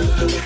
love.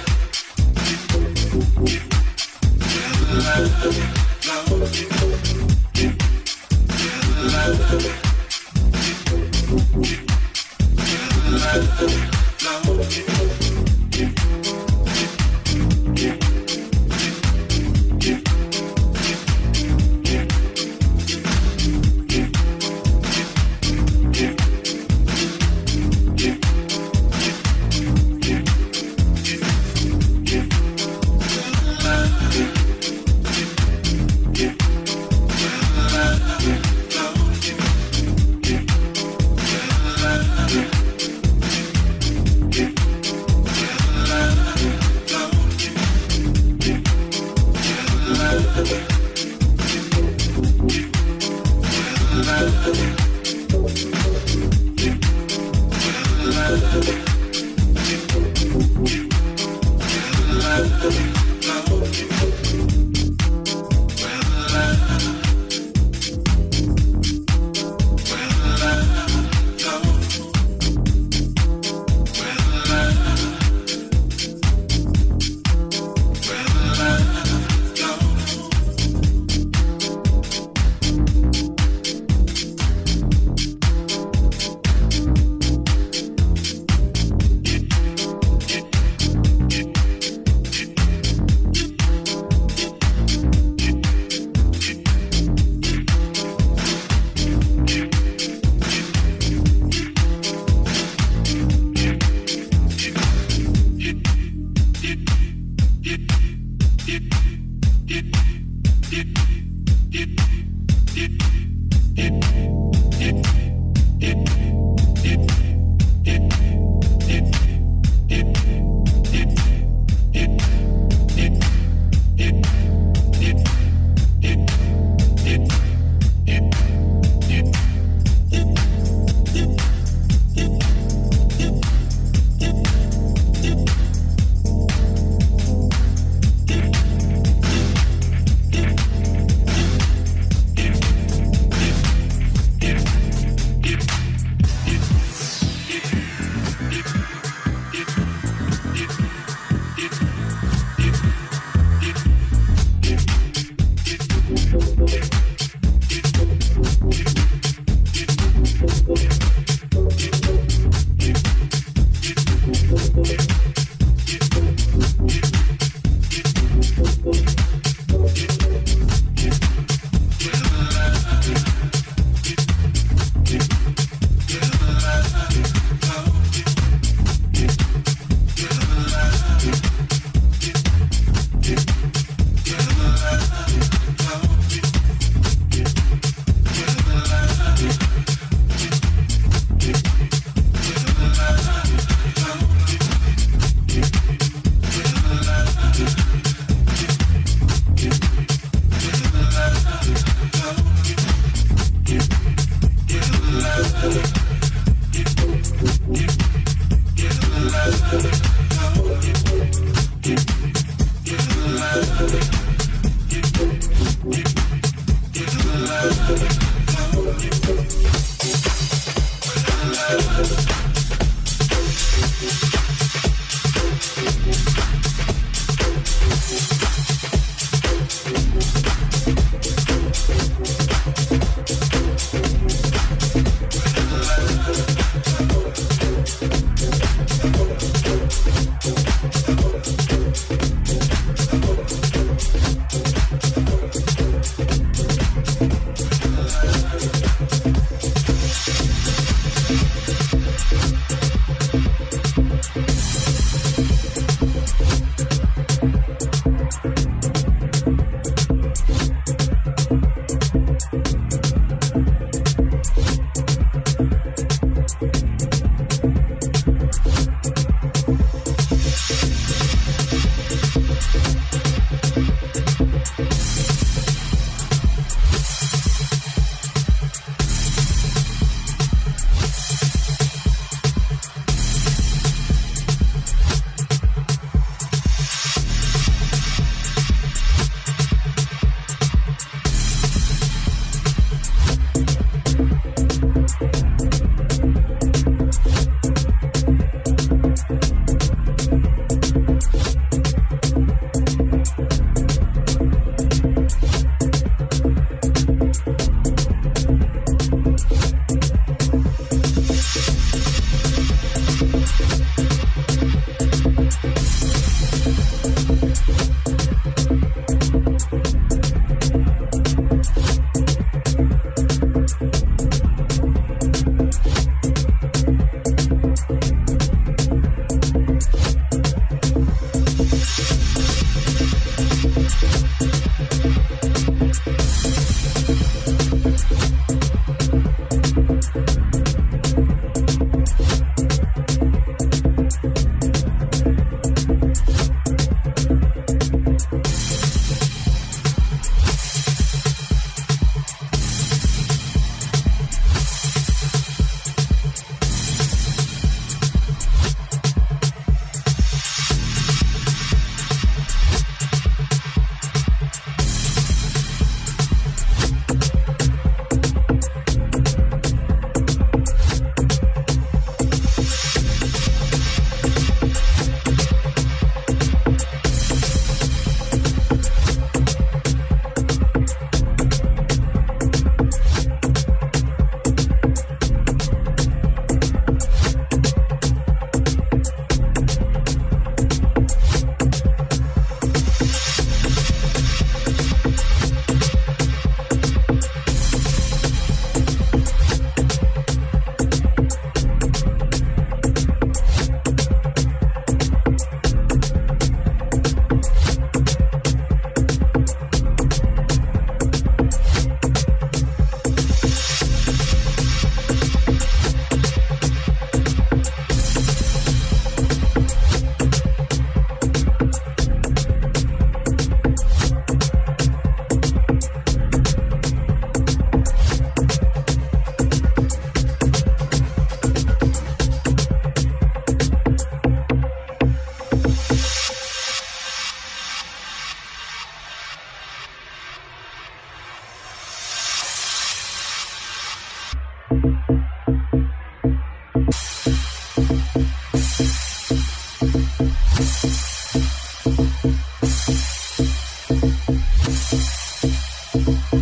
Thank